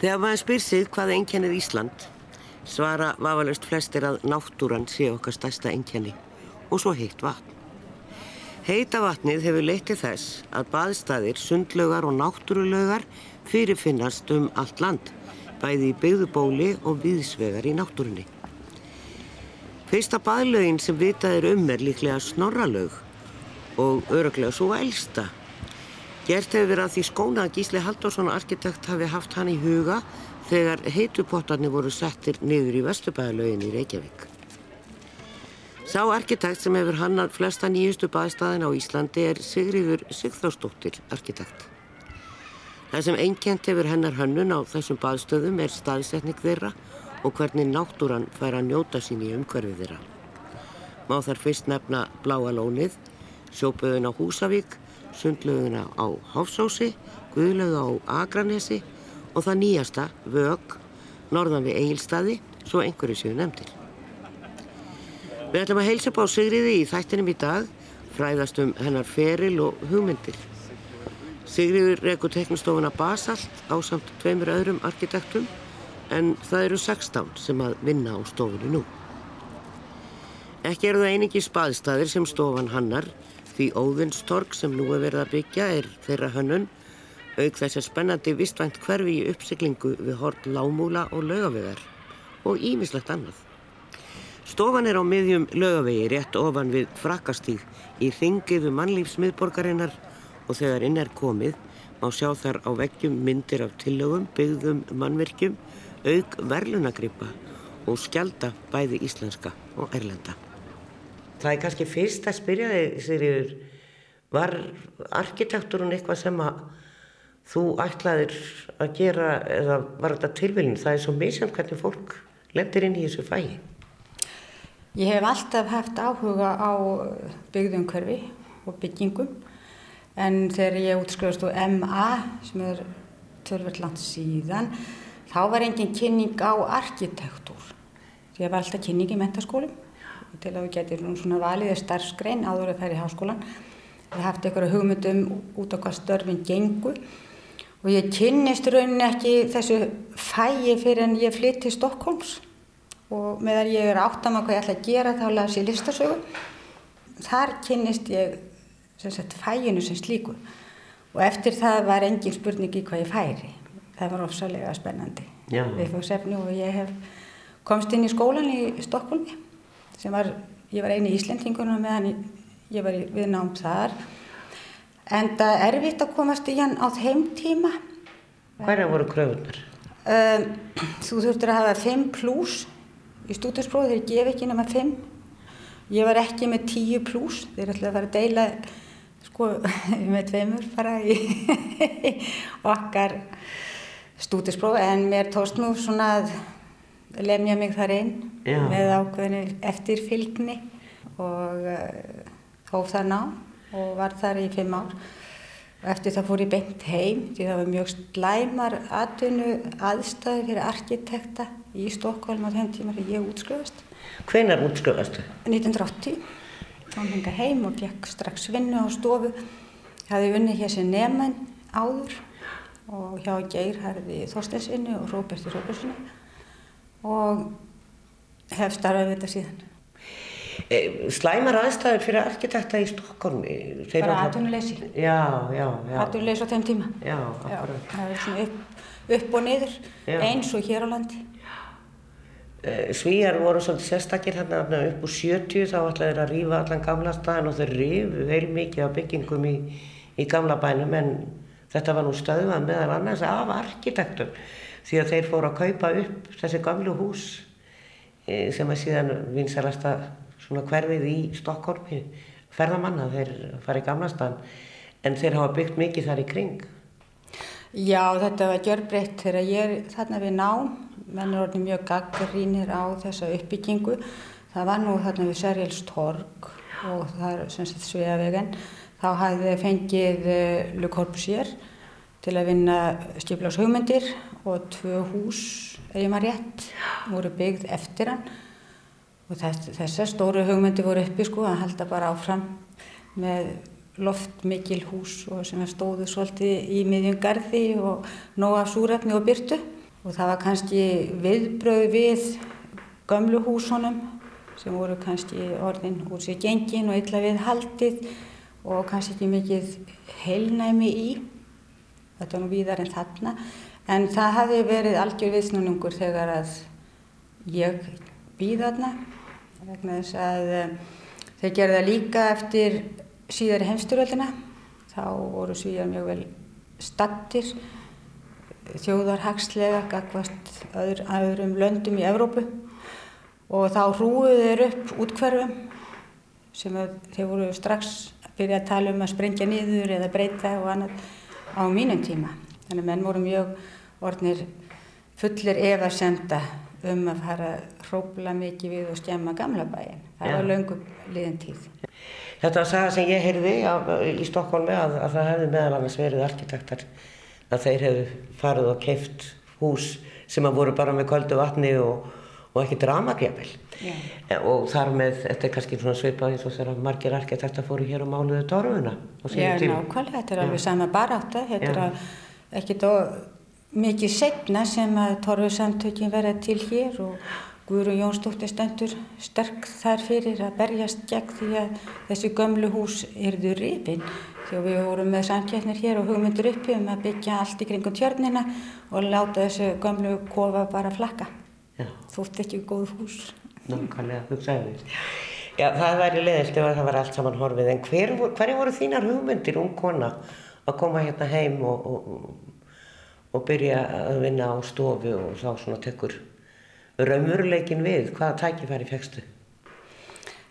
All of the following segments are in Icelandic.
Þegar maður spyr sig hvað einkennir Ísland, svara vafalust flestir að náttúran sé okkar stærsta einkenni og svo heitt vatn. Heita vatnið hefur leitt til þess að baðstæðir, sundlaugar og náttúrulaugar fyrirfinnast um allt land, bæði í byggðubóli og viðsvegar í náttúrunni. Fyrsta baðlaugin sem vitað er um er líklega snorralaug og öruglega svo elsta. Gert hefur verið að því skóna að Gísli Halldórsson arkitekt hafi haft hann í huga þegar heitupottarnir voru settir niður í Vesturbæðalaugin í Reykjavík. Sá arkitekt sem hefur hannar flesta nýjustu baðstæðin á Íslandi er Sigriður Sigþórsdóttir arkitekt. Það sem einkjent hefur hennar hönnun á þessum baðstöðum er staðsetning þeirra og hvernig náttúran fær að njóta sín í umhverfið þeirra. Má þar fyrst nefna Bláa lónið, sjópöðun á Húsavík, sundlöðuna á Háfsósi, Guðlöðu á Agranesi og það nýjasta, Vög, norðan við Egilstaði, svo einhverju séu nefndir. Við ætlum að heilsa upp á Sigriði í þættinum í dag, fræðast um hennar feril og hugmyndir. Sigriður rekur teknistofuna Basalt á samt tveimur öðrum arkitektum en það eru 16 sem að vinna á stofunni nú. Ekki eru það einingi spaðstæðir sem stofan hannar því Óðinstorg sem nú er verið að byggja er þeirra hönnun auk þess að spennandi vistvænt hverfi í uppsiklingu við hort lámúla og lögavegar og ímislegt annað. Stofan er á miðjum lögavegi rétt ofan við frakastíð í þingiðu mannlífsmiðborgarinnar og þegar inn er komið má sjá þar á veggjum myndir af tillögum, byggðum, mannverkjum auk verlunagrippa og skjalda bæði íslenska og erlenda. Það er kannski fyrst að spyrja þig, Sigriður, var arkitekturinn eitthvað sem að þú ætlaðir að gera eða var þetta tilvílinn? Það er svo misjant hvernig fólk lendir inn í þessu fæi. Ég hef alltaf haft áhuga á byggðumkörfi og byggingum en þegar ég útskrifast úr MA sem er törfert langt síðan þá var engin kynning á arkitektúr. Að var alltaf kynning í mentaskólum til að við getum svona valið starfsgrein áður að færi í háskólan. Við hafði eitthvað hugmyndum út á hvað störfin gengur og ég kynnist rauninni ekki þessu fæi fyrir en ég flytt til Stokkólms og meðan ég er áttam að hvað ég ætla að gera þá las ég listasögu. Þar kynnist ég sem sagt, fæinu sem slíku. Og eftir það var engin spurning í hvað ég færi. Það var ofsalega spennandi. Við fóðum sefni og ég hef komst inn í skólan í Stokkólmi sem var, ég var eini í Íslendingunum meðan ég var við nám þar. En það er erfitt að komast í hann á þeim tíma. Hverja voru kröfunar? Um, þú þurftur að hafa 5 pluss í stúdinsprófi þeir gef ekki nema 5 ég var ekki með 10 pluss þeir ætlaði að fara að deila sko með tveimur fara í okkar stúdispróf en mér tóst nú svona að lemja mig þar inn Já. með ákveðinu eftirfylgni og uh, hóf það ná og var þar í fimm ár. Eftir það fór ég beint heim því það var mjög slæmar atvinnu aðstæði fyrir arkitekta í Stokkólm á þenn tíma þegar ég útskrifast. Hvenar útskrifastu? 1980. Þá hengi heim og fekk strax vinnu á stofu. Það hefði vunnið hér sem nefn áður og hjá Geirharði Þorstensinni og Róberti Róbertsinni og hef starfað við þetta síðan. E, slæmar aðstæður fyrir arkitekta í Stokkólmi? Bara atvinnuleysi. Já, já, já. Atvinnuleysi á þeim tíma. Já, akkurat. Það er svona upp, upp og niður já. eins og hér á landi. E, Svíjar voru svolítið sérstakir hérna upp úr 70 þá ætlaði þeir að rýfa allan gamla staðin og þeir rýfu heil mikið af byggingum í, í gamla bænum en Þetta var nú stöðvað meðal annars af arkitektur að þeir fóru að kaupa upp þessi gamlu hús e, sem er síðan vinsalasta hverfið í Stokkólmi ferðamanna, þeir fari í gamlastan en þeir hafa byggt mikið þar í kring. Já, þetta var gjörbreytt þegar ég er þarna við nám, menn er orðin mjög gaggrínir á þessa uppbyggingu. Það var nú þarna við Serjels torg og það er sem sagt Sveavegen þá hafði fengið eh, Le Corbusier til að vinna skipláshugmyndir og tvö hús, eða maður rétt, voru byggð eftir hann. Og þess, þessar stóru hugmyndir voru uppi sko að halda bara áfram með loftmikil hús og sem stóðu svolítið í miðjum gardi og nóg af súrefni og byrtu og það var kannski viðbröð við gömlu húsunum sem voru kannski orðin úr sér gengin og illa við haldið og kannski ekki mikið heilnæmi í. Þetta var nú víðar en þarna en það hafi verið algjör viðsnúningur þegar að ég býð þarna vegna þess að um, þeir gerða líka eftir síðari heimsturöldina þá voru svíjar mjög vel stattir þjóðarhagslega gagvast öðr, öðrum löndum í Evrópu og þá hrúuðu þeir upp útkverfum sem þeir voru strax að byrja að tala um að sprengja niður eða breyta og annað á mínum tíma. Þannig að menn voru mjög orðnir fullir efasemda um að fara að hrópla mikið við og skemma gamla bæin. Það ja. var löngum liðin tíð. Þetta saga sem ég heyrði af, í Stokkólmi að, að það hefði meðal annars verið arkitektar að þeir hefðu farið og keift hús sem að voru bara með köldu vatni og, og ekki dramagjafel. Yeah. Og þar með, þetta er kannski svona svipað eins og þegar margir arkitektar fóru hér og máluðu sínum Já. Já, nákvæmlega, þetta er alveg sama baráta, þetta er ekkert mikið segna sem að torfusamtökin verða til hér og Guðrún Jónsdóttir stendur sterk þar fyrir að berjast gegn því að þessi gömlu hús erðu rifin því við vorum með samkjæfnir hér og hugmyndur uppi um að byggja allt í kringum tjörnina og láta þessu gömlu kofa bara flakka. Þótt ekki góð hús. Nákvæmlega, hugsaðu því. Já, það væri leðilt ef það var allt saman horfið, en hver, hverju voru þínar hugmyndir, ung kona, að koma hérna heim og, og, og byrja að vinna á stofu og þá svona tekur raumurleikin við, hvaða tækifæri fegstu?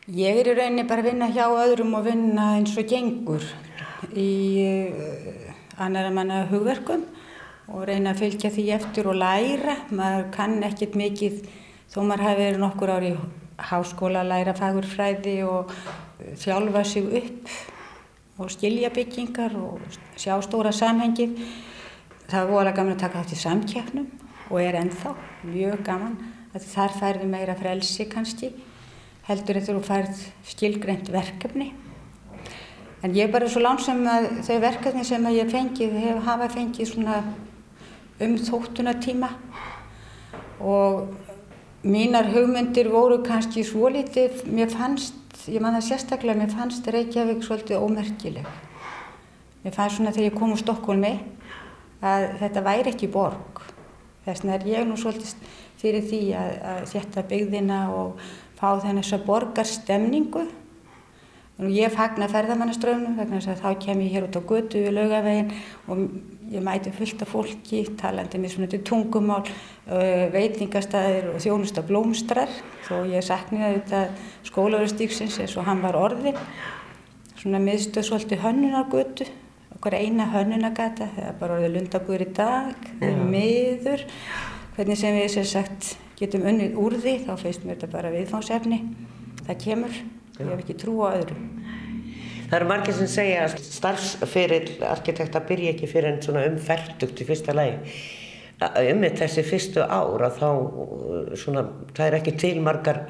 Ég er í rauninni bara að vinna hjá öðrum og vinna eins og gengur í uh, annara manna hugverkum og reyna að fylgja því eftir og læra, maður kann ekkert mikið þó maður hafi verið nokkur ári í háskóla að læra fagurfræði og þjálfa sig upp og skilja byggingar og sjá stóra samhengið. Það alveg gaman að taka þátt í samkjafnum og er ennþá mjög gaman að þar færðu meira frelsi kannski heldur að þú færð skilgreynd verkefni. En ég er bara svo lánsam að þau verkefni sem ég fengið hef hafa fengið svona um þóttuna tíma og mínar hugmyndir voru kannski svo litið, mér fannst, ég man það sérstaklega, mér fannst Reykjavík svolítið ómerkileg. Mér fannst svona þegar ég kom úr Stokkólmi að þetta væri ekki borg. Þess vegna er ég nú svolítið fyrir því að, að setja byggðina og fá þenn þess að borgar stemningu. Nú ég fagnar ferðamannaströfnum vegna þess að þá kem ég hér út á götu við laugavegin og ég mæti fullt af fólki, talandi með svona tungumál, veitingastæðir og þjónusta blómstrar þó ég sakniði þetta skólaverðstíksins eins og hann var orðin svona miðstöð svolítið hönnunargötu okkar eina hönnunagata það er bara orðið lundabúður í dag miður, hvernig sem við sem sagt getum unnið úr því þá feist mér þetta bara viðfánsefni það kemur, ég hef ekki trú á öðru. Það eru margir sem segja að starfsferill arkitekta byrja ekki fyrir enn svona umferdugt í fyrsta lagi. Um þessi fyrstu ára þá svona, það er ekki til margar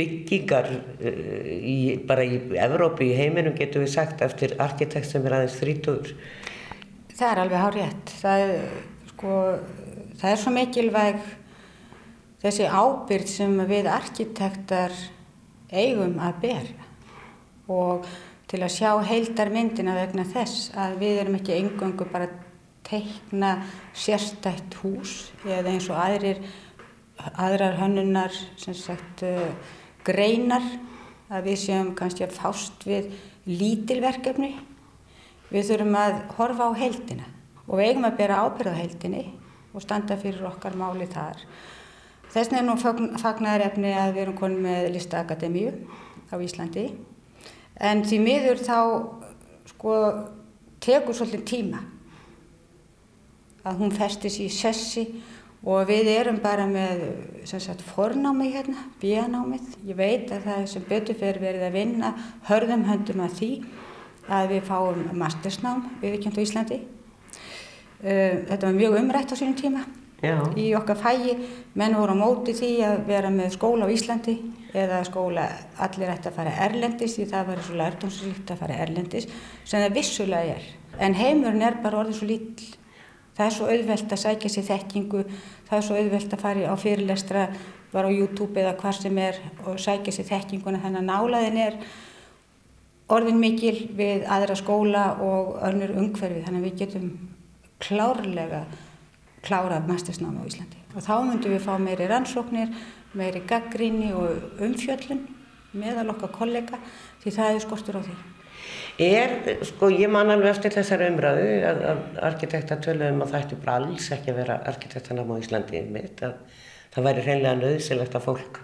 byggingar í, bara í Evrópi, í heiminum getur við sagt eftir arkitekt sem er aðeins þrítugur. Það er alveg hár rétt. Það, sko, það er svo mikilvæg þessi ábyrg sem við arkitektar eigum að berja og til að sjá heildarmyndina vegna þess að við erum ekki engöngu bara að teikna sérstætt hús eða eins og aðrir, aðrar hönnunar sem sagt uh, greinar að við séum kannski að fást við lítilverkefni. Við þurfum að horfa á heildina og við eigum að bera ábyrða á heildinni og standa fyrir okkar máli þar. Þess vegna er nú fagnar efni að við erum konið með Listaakademíu á Íslandi en því miður þá sko tekur svolítið tíma að hún festis í sessi og við erum bara með sagt, fornámi hérna, bíanámið. Ég veit að það sem betur fyrir verið að vinna hörðum höndum að því að við fáum mastersnám viðkjönd á Íslandi. Uh, þetta var mjög umrætt á sínum tíma Já. í okkar fægi. Menn voru á móti því að vera með skóla á Íslandi eða skóla allir ætti að fara erlendis því það var svo lærdomsríkt að fara erlendis sem það vissulega er. En heimurinn er bara orðið svo lítill. Það er svo auðvelt að sækja sér þekkingu, það er svo auðvelt að fara á fyrirlestra, var á YouTube eða hvað sem er og sækja sér þekkinguna. Þannig að nálaðin er orðin mikil við aðra skóla og önnur umhverfi. Þannig að við getum klárlega klárað mastersnámi á Íslandi. Og þá myndum við fá meiri rannsóknir, meiri gaggríni og umfjöllun meðal okkar kollega því það er skortur á því. Er, sko, ég man alveg eftir þessar umræðu að, að arkitekta töluðum að það ætti bara alls ekki að vera arkitektanám á Íslandi mitt, að það væri hreinlega nöðsilegt að fólk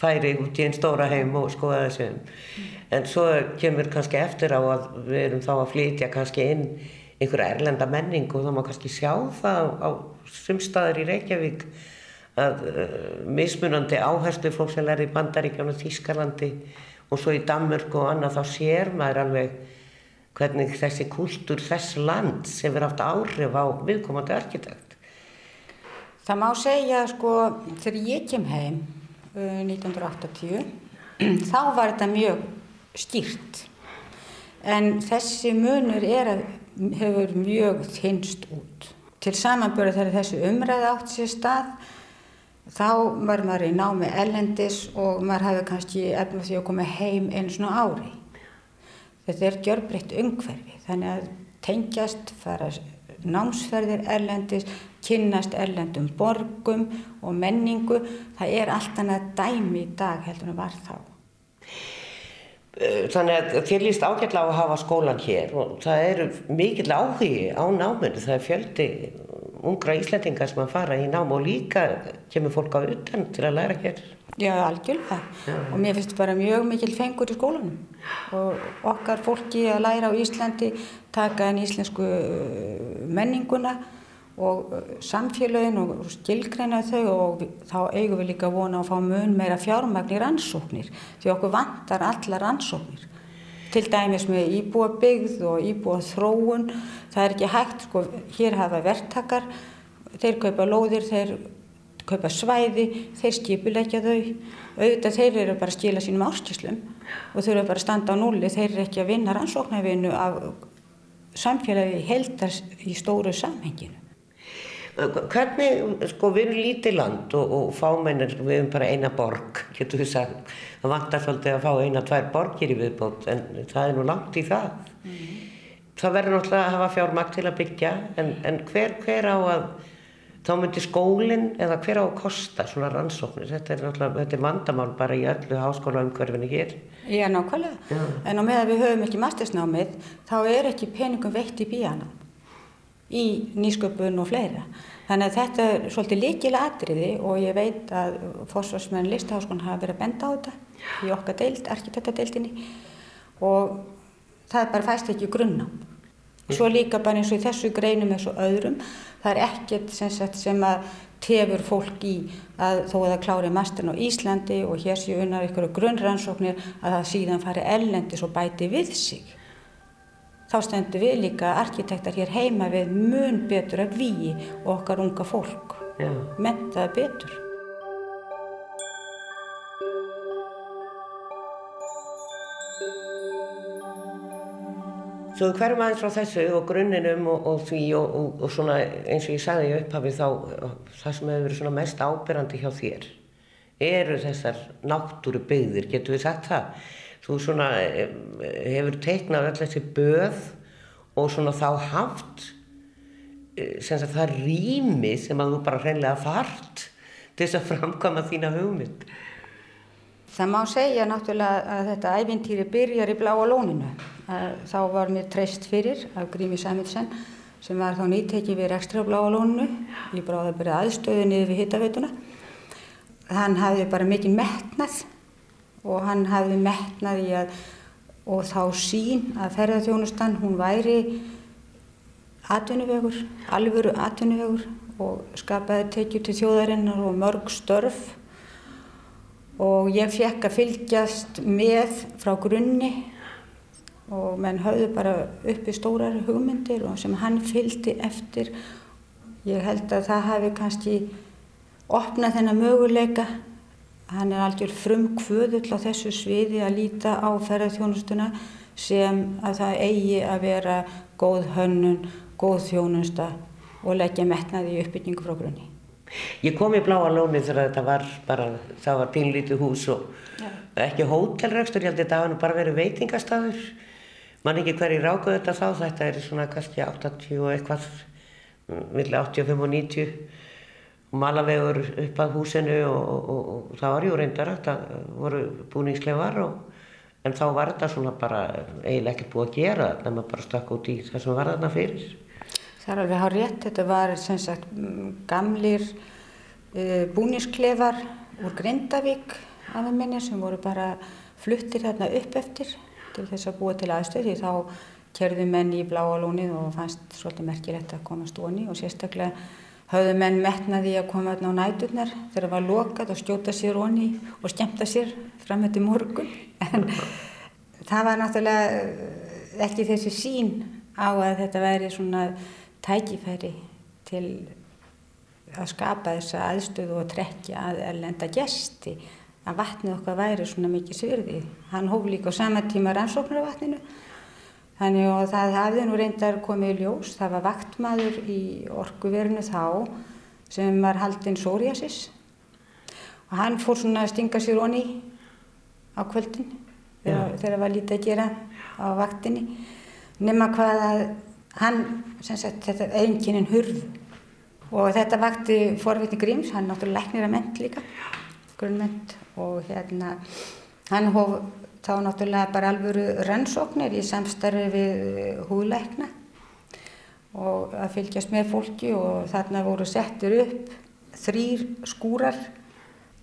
færi út í einn stóra heim og skoða þessum. Mm. En svo kemur kannski eftir á að við erum þá að flytja kannski inn einhverja erlenda menning og þá má kannski sjá það á sumstaðar í Reykjavík að uh, mismunandi áherslu fólk sem er í Bandaríkjánu, Þískarlandi og svo í Danmörk og annað þá sér maður alveg hvernig þessi kultúr þess land sem verður haft áhrif á viðkomandi arkitekt. Það má segja sko þegar ég kem heim uh, 1980 þá var þetta mjög skýrt en þessi munur er að hefur mjög þynst út. Til samanböru þegar þessi umræð átt sér stað þá var maður í námi ellendis og maður hefði kannski efna því að koma heim einu svona ári. Þetta er gjörbreytt umhverfi þannig að tengjast, fara námsferðir erlendis, kynnast erlendum borgum og menningu. Það er allt annað dæmi í dag heldur en var þá. Eh, þannig að þér líst ágætla á að hafa skólan hér og það eru mikill áhugi á náminu. Það er fjöldi ungra íslendingar sem að fara í nám og líka kemur fólk á utan til að læra hér. Já, algjörlega. Já. Og mér finnst bara mjög mikil fengur í skólanum. Og okkar fólki að læra á Íslandi, taka enn íslensku uh, menninguna og uh, samfélagin og skilgreina þau og þá eigum við líka vona að fá mun meira fjármagnir rannsóknir því okkur vantar allar rannsóknir til dæmis með íbúa byggð og íbúa þróun það er ekki hægt, sko, hér hafa verktakar þeir kaupa lóðir, þeir kaupa svæði þeir skipulegja þau auðvitað þeir eru bara að skila sínum áskíslum og þau eru bara að standa á núli þeir eru ekki að vinna rannsóknarvinu af samfélagi heldast í stóru samhenginu Hvernig, sko, við erum lítið land og, og fámennir, við erum bara eina borg, getur við sagt. Það vantar svolítið að fá eina, tvær borgir í viðbót, en það er nú langt í það. Mm -hmm. Það verður náttúrulega að hafa fjármakt til að byggja, en, en hver, hver á að, þá myndir skólinn eða hver á að kosta svona rannsóknir? Þetta er náttúrulega, þetta er vandamál bara í öllu háskólaumkörfinu hér. Já, nákvæmlega. Já. En á meðan við höfum ekki mastersnámið, þá er ekki peningum veitt í bíana í nýsköpun og fleira. Þannig að þetta er svolítið líkilega atriði og ég veit að fórsvarsmenn listaháskon hafa verið að benda á þetta í okkar deild, arkitektadeildinni og það er bara fæst ekki grunna. Svo líka bara eins og í þessu greinum eins og öðrum, það er ekkert sem, sem að tefur fólk í að þó að það klári masterinn á Íslandi og hér séu unnar ykkur grunnrannsóknir að það síðan fari ellendis og bæti við sig. Þá stendur við líka arkitektar hér heima við mun betur að og okkar unga fólk. Mentaði betur. Svo hverjum aðeins frá þessu og grunninum og, og því og, og, og svona eins og ég sagði í upphafi þá það sem hefur verið svona mest ábyrrandi hjá þér eru þessar náttúru byggðir, getur við sagt það? þú svona eh, hefur teiknað öll þessi böð og svona þá haft eh, sem sagt það rými sem að þú bara hreinlega þart til þess að framkama þína hugmynd. Það má segja náttúrulega að þetta ævintýri byrjar í bláa lóninu þá var mér treyst fyrir af Grími Samilsen sem var þá nýttekið við ekstra bláa lóninu ég bráði að byrja aðstöðu niður við hittaveituna hann hafði bara mikið metnað og hann hafði metnað í að og þá sín að ferðarþjónustan hún væri atvinnuvegur, alvöru atvinnuvegur og skapaði tekjur til þjóðarinnar og mörg störf. Og ég fekk að fylgjast með frá grunni og menn höfðu bara uppi stórar hugmyndir og sem hann fylgdi eftir ég held að það hafi kannski opnað þennan möguleika Hann er algjör frum kvöðull á þessu sviði að líta á ferðarþjónustuna sem að það eigi að vera góð hönnun, góð þjónusta og leggja metnaði í uppbyggingu frá grunni. Ég kom í Bláa Lóni þegar þetta var bara, það var pínlítið hús og Já. ekki hótelrekstur, ég held að þetta hafa bara verið veitingastafur. Man ekki hverju rákuð þetta þá, þetta er svona kannski 80 og eitthvað, millir 85 og 90 og malavegur upp að húsinu og, og, og, og það var jú reyndar það voru búningsklefar og en þá var þetta svona bara eiginlega ekkert búið að gera þetta, maður bara stakk út í það sem var þarna fyrir. Það er alveg hár rétt, þetta var sem sagt mm, gamlir uh, búnisklefar úr Grindavík af að minni sem voru bara fluttir þarna upp eftir til þess að búa til aðstöð því þá kerðu menn í bláa lónið og fannst svolítið merkilegt að komast onni og sérstaklega höfðu menn metnaði að koma þarna á næturnar þegar það var lokað og skjóta sér onni og skemmta sér fram eftir morgun. En það var náttúrulega eh, ekki þessi sín á að þetta væri svona tækifæri til að skapa þessa aðstöðu og trekja að erlenda gesti að vatnið okkar væri svona mikið svirði. Hann hóf líka á sama tíma rannsóknar á vatninu þannig og það hafði nú reyndar komið í ljós. Það var vaktmaður í orkuverinu þá sem var haldinn psoriasis. Og hann fór svona að stinga sér onni á kvöldin þegar það var lítið að gera á vaktinni. Nema hvað að hann, sem sagt, þetta einkinin hurð. Og þetta vakti forvitni Gríms, hann er náttúrulega læknir að ment líka, grunnment og hérna, hann hóf þá náttúrulega bara alvöru rannsóknir í samstarfi við húðlækna og að fylgjast með fólki og þarna voru settir upp þrýr skúrar.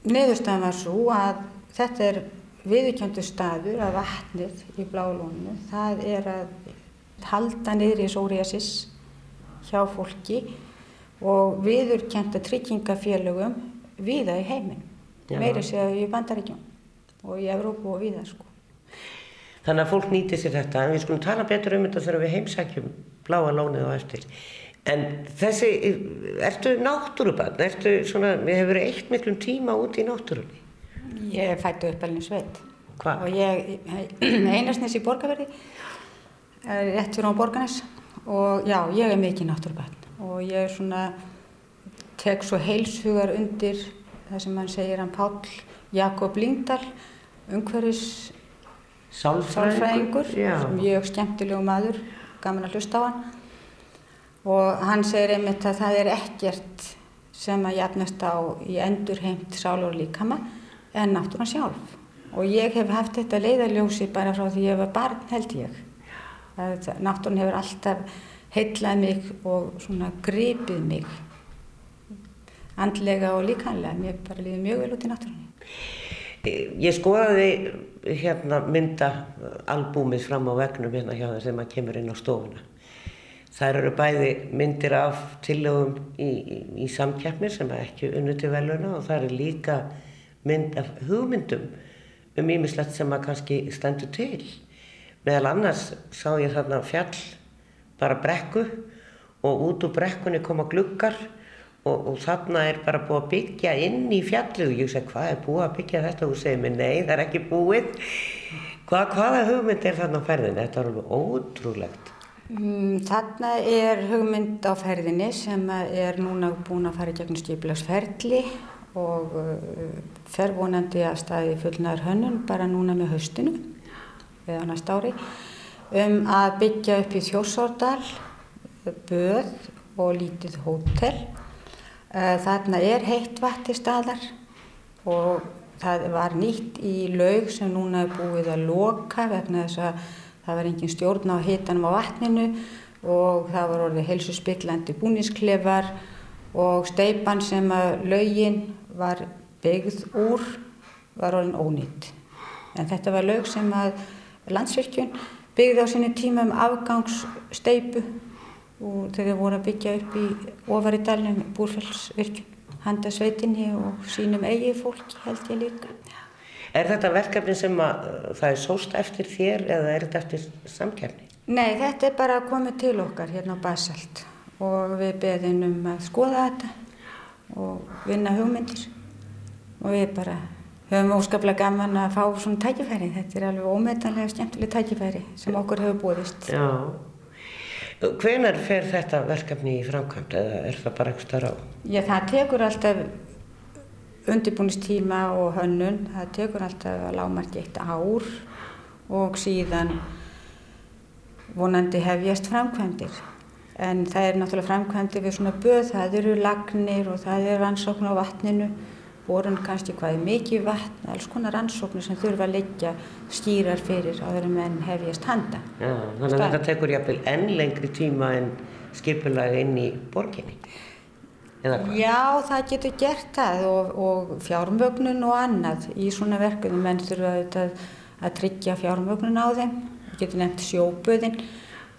Niðurstaðan var svo að þetta er viðurkjöndu staður að vatnið í blálónu, það er að halda niður í sóriasis hjá fólki og viðurkjönda tryggingafélögum viða í heiminn, Já. meiri séu í Bandaríkjum og í Evrópu og viða sko. Þannig að fólk nýti sér þetta, en við skulum tala betur um þetta þegar við heimsækjum bláa lónið og eftir. En þessi, ertu náttúrubann, ertu svona, við hefur verið eitt miklum tíma út í náttúrunni. Ég fættu upp alveg sveit Hvar? og ég einasnes í Borgarverði, eh, rétt fyrir á Borgarnes og já, ég er mikið náttúrubann og ég er svona, tek svo heilshugar undir það sem hann segir hann Páll Jakob Lingdal, umhverfis sálfræðingur, er skemmtilegu maður, gaman að hlusta á hann. Og hann segir einmitt að það er ekkert sem að jafnast á í endurheimt sálur líkama en náttúran sjálf. Og ég hef haft þetta leiðarljósi bara frá því ég var barn held ég. Að náttúran hefur alltaf heitlað mig og svona gripið mig andlega og líkanlega mér bara líður mjög vel út í náttúrunni Ég skoðaði hérna myndaalbúmið fram á vegnum hérna hjá það sem að kemur inn á stofuna. Það eru bæði myndir af tillögum í, í, í samkeppnir sem er ekki unnu til veluna og það eru líka mynd af hugmyndum um ímislegt sem að kannski stendur til. Meðal annars sá ég þarna fjall, bara brekku og út úr brekkunni koma gluggar og, og þarna er bara búið að byggja inn í fjallið og ég segi hvað er búið að byggja þetta og þú segir mér nei það er ekki búið. Hvað, hvaða hugmynd er þarna á ferðinni? Þetta er alveg ótrúlegt. Mm, Þarna er hugmynd á ferðinni sem er núna búin að fara í gegnum skipilagsferli og uh, fer vonandi að staði fullnaður hönnun bara núna með haustinu eða á næsta ári um að byggja upp í Þjórsórdal böð og lítið hótel. Uh, Þarna er heitt vatn til staðar og það var nýtt í laug sem núna er búið að loka vegna þess að það var engin stjórn á hitanum á vatninu og það var orðið heilsuspillandi búnisklefar og steipan sem að laugin var byggð úr var orðin ónýtt. En þetta var laug sem að landsvirkjun byggði á sinni tíma um afgangssteipu og þegar voru að byggja upp í ofar í dalnum búrfellsvirkjun handa sveitinni og sínum eigi fólki held ég líka. Er þetta verkefni sem að uh, það er sóst eftir þér eða er þetta eftir samkeppni? Nei, þetta er bara komið til okkar hérna á Basalt og við beðum um að skoða þetta og vinna hugmyndir og við bara höfum óskaplega gaman að fá svona tækifæri. Þetta er alveg ómetanlega skemmtileg tækifæri sem okkur hefur búist. Já. Hvenar fer þetta verkefni í framkvæmt eða er það bara eitthvað starf á? Já, það tekur alltaf undirbúinistíma og hönnun, það tekur alltaf að lámarki eitt ár og síðan vonandi hefjast framkvæmdir. En það er náttúrulega framkvæmdir við svona böð, það eru lagnir og það er rannsókn á vatninu, borun kannski hvað er mikið vatn, alls konar rannsóknir sem þurfa að leggja skýrar fyrir áður en menn hefjast handa. Já, þannig að þetta tekur jáfnvel enn lengri tíma en skipulega inn í borginni. Já, það getur gert það og, og fjármögnun og annað í svona verkefni. Menn þurfa auðvitað að tryggja fjármögnun á þeim. Það getur nefnt sjóböðin.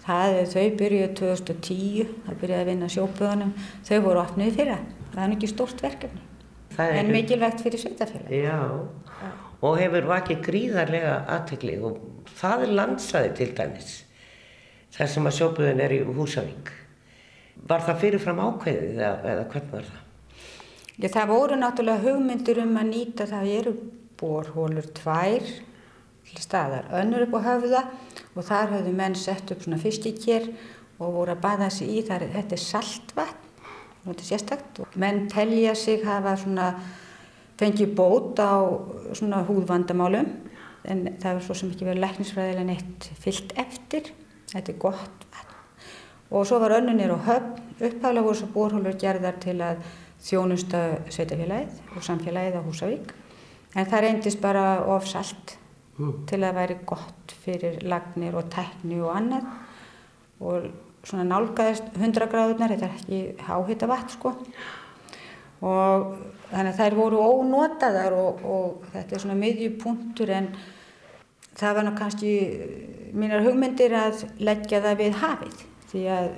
Það er þau byrjuði 2010, það byrjuði að vinna sjóböðunum. Þau voru opnið fyrra. Það er ekki stórt verkefni. Er En ekki- mikilvægt fyrir sveitafélagi. Já, og hefur vakið gríðarlega aðtegli og það er landsæði til dæmis. Það sem að sjóbuðin er í Húsavík. Var það fyrirfram ákveðið eða, eða hvernig var það? Já, það voru náttúrulega hugmyndir um að nýta það eru borhólur tvær staðar, önnur upp á höfða og þar höfðu menn sett upp svona fiskikér og voru að baða sig í þar, þetta er saltvatn þetta er sérstakt og menn telja sig hafa svona fengið bót á svona húðvandamálum en það er svo sem ekki verið læknisfræðilega neitt fyllt eftir, þetta er gott vatn. Og svo var önnunir á höfn, upphæflega voru svo borhólur gerðar til að þjónusta sveitafélagið og samfélagið á Húsavík. En það reyndist bara of salt til að væri gott fyrir lagnir og tækni og annað. Og svona nálgæðist 100 gráðunar, þetta er ekki háhita vatn sko. Og þannig að þær voru ónotaðar og, og þetta er svona miðjupunktur en það var nú kannski mínar hugmyndir að leggja það við hafið því að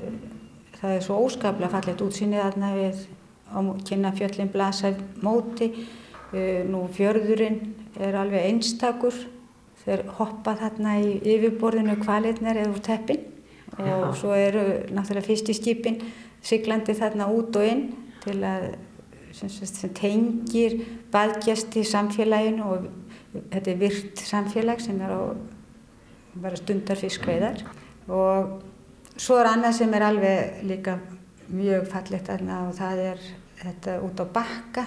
það er svo óskaplega fallegt útsýnið þarna við á kynna fjöllin blasa móti. Uh, nú fjörðurinn er alveg einstakur þeir hoppa þarna í yfirborðinu kvalitnar eða úr teppin og svo eru náttúrulega fyrst í skipin siglandi þarna út og inn til að sem, sem, tengir baðgjasti samfélaginu og þetta er virt samfélag sem er á bara stundar fiskveiðar. Og svo er annað sem er alveg líka mjög fallegt þarna og það er þetta út á bakka.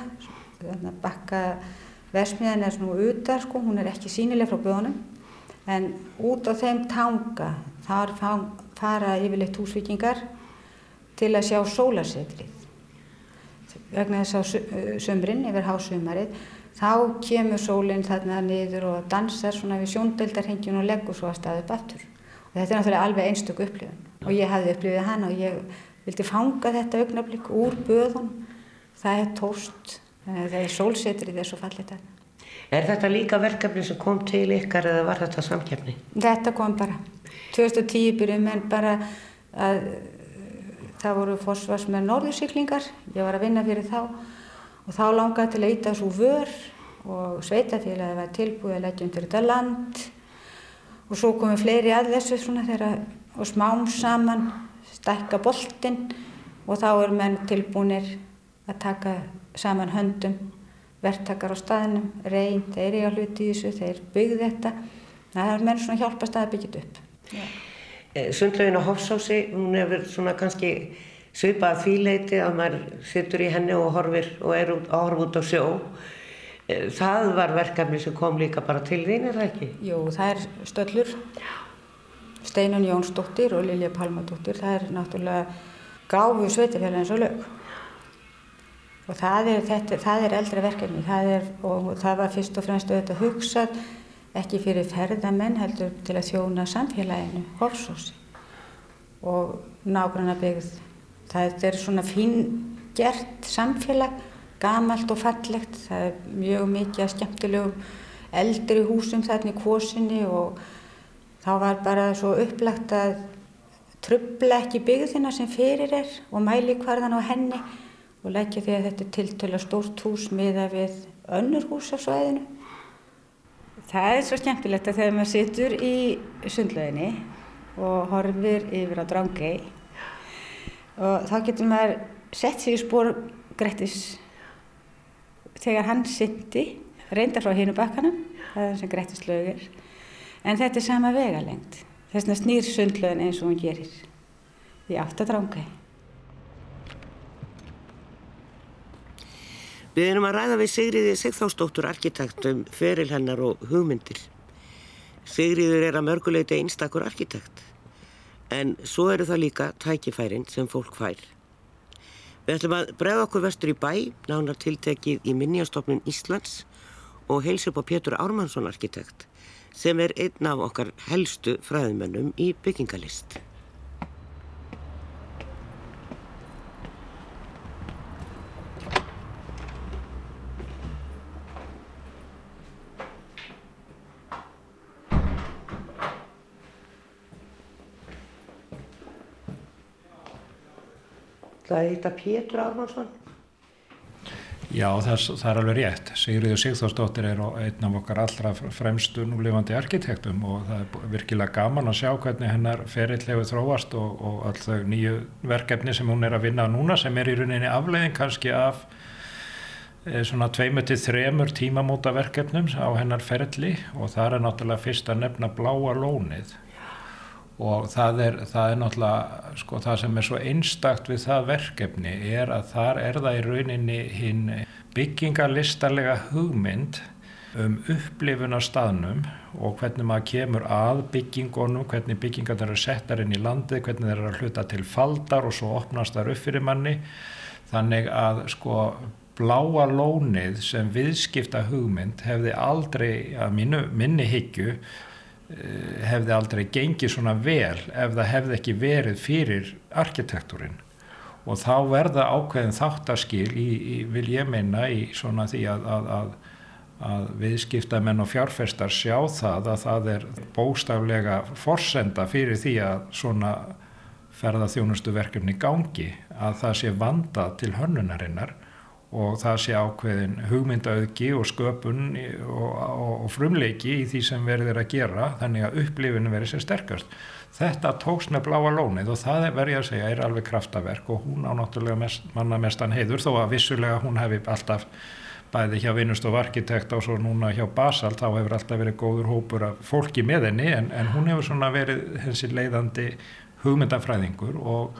Bakka versmiðan er svona utar sko, hún er ekki sínileg frá bjónum en út á þeim tanga þar fá- fara yfirleitt húsvíkingar til að sjá sólarsetrið. Vegna þess að sumrin yfir hásumarið þá kemur sólinn þarna niður og dansar svona við sjóndeldarhengjun og leggur svo að staðu upp aftur. Og þetta er náttúrulega alveg einstök upplifun. Og ég hafði upplifið hana og ég vildi fanga þetta augnablik úr böðun það er tóst að það er sólsetrið er svo fallið þarna. Er þetta líka verkefni sem kom til ykkar eða var þetta samkefni? Þetta kom bara. 2010 byrjuðum menn bara að það voru fósfars með norðursiklingar, ég var að vinna fyrir þá og þá langaði til að íta svo vör og sveitafélagi var tilbúið að leggja undir þetta land og svo komum fleiri að þessu svona þegar og smám saman stækka boltinn og þá eru menn tilbúinir að taka saman höndum verktakar á staðinum, reyn, þeir eru að hluti í þessu, þeir byggðu þetta. Það er menn svona hjálpast að byggja þetta upp. Eh, Sundlaugin á Hofsási, hún hefur svona kannski svipað að því leiti að maður situr í henni og horfir og er út, að horfa út á sjó. Eh, Það var verkefni sem kom líka bara til þín, er það ekki? Jú, það er stöllur, Steinun Jónsdóttir og Lilja Palmadóttir, það er náttúrulega gáfu sveitafélagins og lög. Og það er, þetta, það er eldra verkefni, það er, og það var fyrst og fremst auðvitað hugsað ekki fyrir ferðamenn heldur til að þjóna samfélaginu, Hofsósi og nágranna byggð. Það er svona fín gert samfélag, gamalt og fallegt, það er mjög mikið skemmtilegum eldri húsum þarna í kvosinni og þá var bara svo upplagt að trubla ekki byggðina sem fyrir er og mæli hvarðan á henni og leggja því að þetta er tiltöla stórt hús miða við önnur hús á svæðinu. Það er svo skemmtilegt að þegar maður situr í sundlöginni og horfir yfir á Drangey og þá getur maður sett sig í spór Grettis þegar hann syndi, reyndar frá hinu bakkanum, það er sem Grettis lög er, en þetta er sama vegalengd, þess vegna snýr sundlögin eins og hún gerir. í áttadrángi. Við erum að ræða við Sigriði Sigþórsdóttur arkitektum, feril hennar og hugmyndir. Sigriður er að mörguleiti einstakur arkitekt, en svo eru það líka tækifærin sem fólk fær. Við ætlum að bregða okkur vestur í bæ, nánar tiltekið í Minniastofnun Íslands og heilsa upp á Pétur Ármannsson arkitekt sem er einn af okkar helstu fræðmennum í byggingalist. Það heita Pétur Ármannsson. Já, það, það er alveg rétt. Sigriður Sigþórsdóttir er einn af okkar allra fremstu núlifandi arkitektum og það er virkilega gaman að sjá hvernig hennar ferill hefur þróast og, og all þau nýju verkefni sem hún er að vinna núna sem er í rauninni afleiðin kannski af e, svona tveimu til þremur tímamóta verkefnum á hennar ferilli og það er náttúrulega fyrst að nefna bláa lónið og það er, það er náttúrulega sko það sem er svo einstakt við það verkefni er að þar er það í rauninni hinn byggingarlistarlega hugmynd um upplifun á staðnum og hvernig maður kemur að byggingunum, hvernig byggingar eru settar inn í landið, hvernig þeir eru að hluta til faldar og svo opnast það upp fyrir manni. Þannig að sko bláa lónið sem viðskipta hugmynd hefði aldrei að minni, minni higgju hefði aldrei gengið svona vel ef það hefði ekki verið fyrir arkitektúrin og þá verða ákveðin þáttaskil í, í, vil ég meina í svona því að, að, að, að viðskiptamenn og fjárfestar sjá það að það er bóstaflega forsenda fyrir því að svona ferðarþjónustu verkefni gangi að það sé vanda til hönnunarinnar og það sé ákveðin hugmyndaauðgi og sköpun og, og, og frumleiki í því sem verður að gera þannig að upplifinu verður sér sterkast. Þetta tóks með bláa lónið og það verður ég að segja er alveg kraftaverk og hún á náttúrulega mest, manna mestan heiður þó að vissulega hún hefði alltaf bæði hjá Vinnustof Arkitekt og svo núna hjá Basalt þá hefur alltaf verið góður hópur af fólki með henni en, en hún hefur svona verið hensi leiðandi hugmyndafræðingur og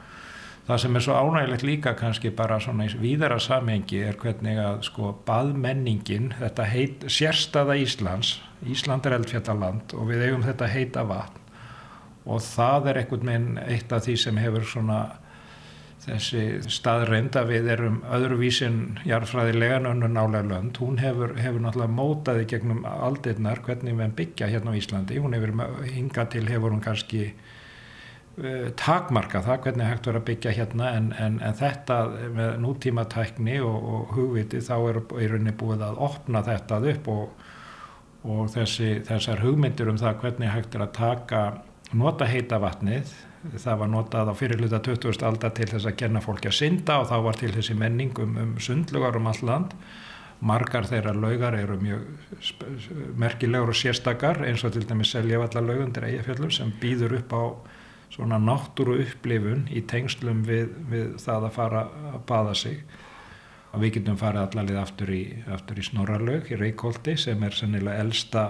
Það sem er svo ánægilegt líka kannski bara svona í víðara samhengi er hvernig að sko baðmenningin, þetta heit, sérstaða Íslands, Ísland er eldfjallaland og við eigum þetta heita vatn og það er einhvern veginn eitt af því sem hefur svona þessi staðreind að við erum öðruvísin jarðfræðilegan önnu nálega lönd, hún hefur, hefur náttúrulega mótaði gegnum aldirnar hvernig við byggja hérna á Íslandi, hún hefur hingað til hefur hún kannski takmarka það hvernig hægt verður að byggja hérna en, en, en þetta með nútíma tækni og, og hugviti þá er í rauninni búið að opna þetta upp og, og þessi, þessar hugmyndir um það hvernig hægt er að taka nota heita vatnið það var notað á fyrirluta 20. aldar til þess að genna fólki að synda og þá var til þessi menning um, um sundlugar um all land margar þeirra laugar eru mjög merkilegur og sérstakar eins og til dæmis seljavallalaugundir eigafjöllum sem býður upp á svona náttúru upplifun í tengslum við, við það að fara að baða sig og við getum farið allalið aftur í, aftur í Snorralaug í Reykjóldi sem er sannilega elsta